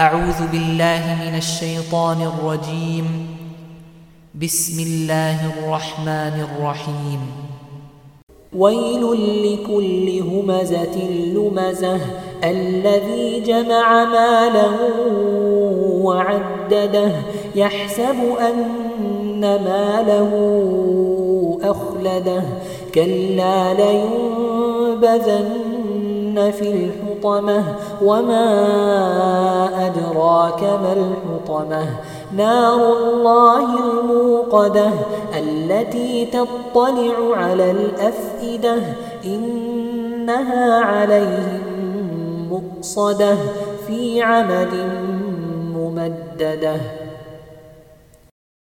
أعوذ بالله من الشيطان الرجيم. بسم الله الرحمن الرحيم. ويل لكل همزة لمزة الذي جمع ماله وعدده. يحسب أن ماله أخلده. كلا لينبذن في الحطمة وما أدراك ما الحطمة؟ نار الله الموقدة التي تطلع على الأفئدة إنها عليهم مؤصدة في عمد ممددة.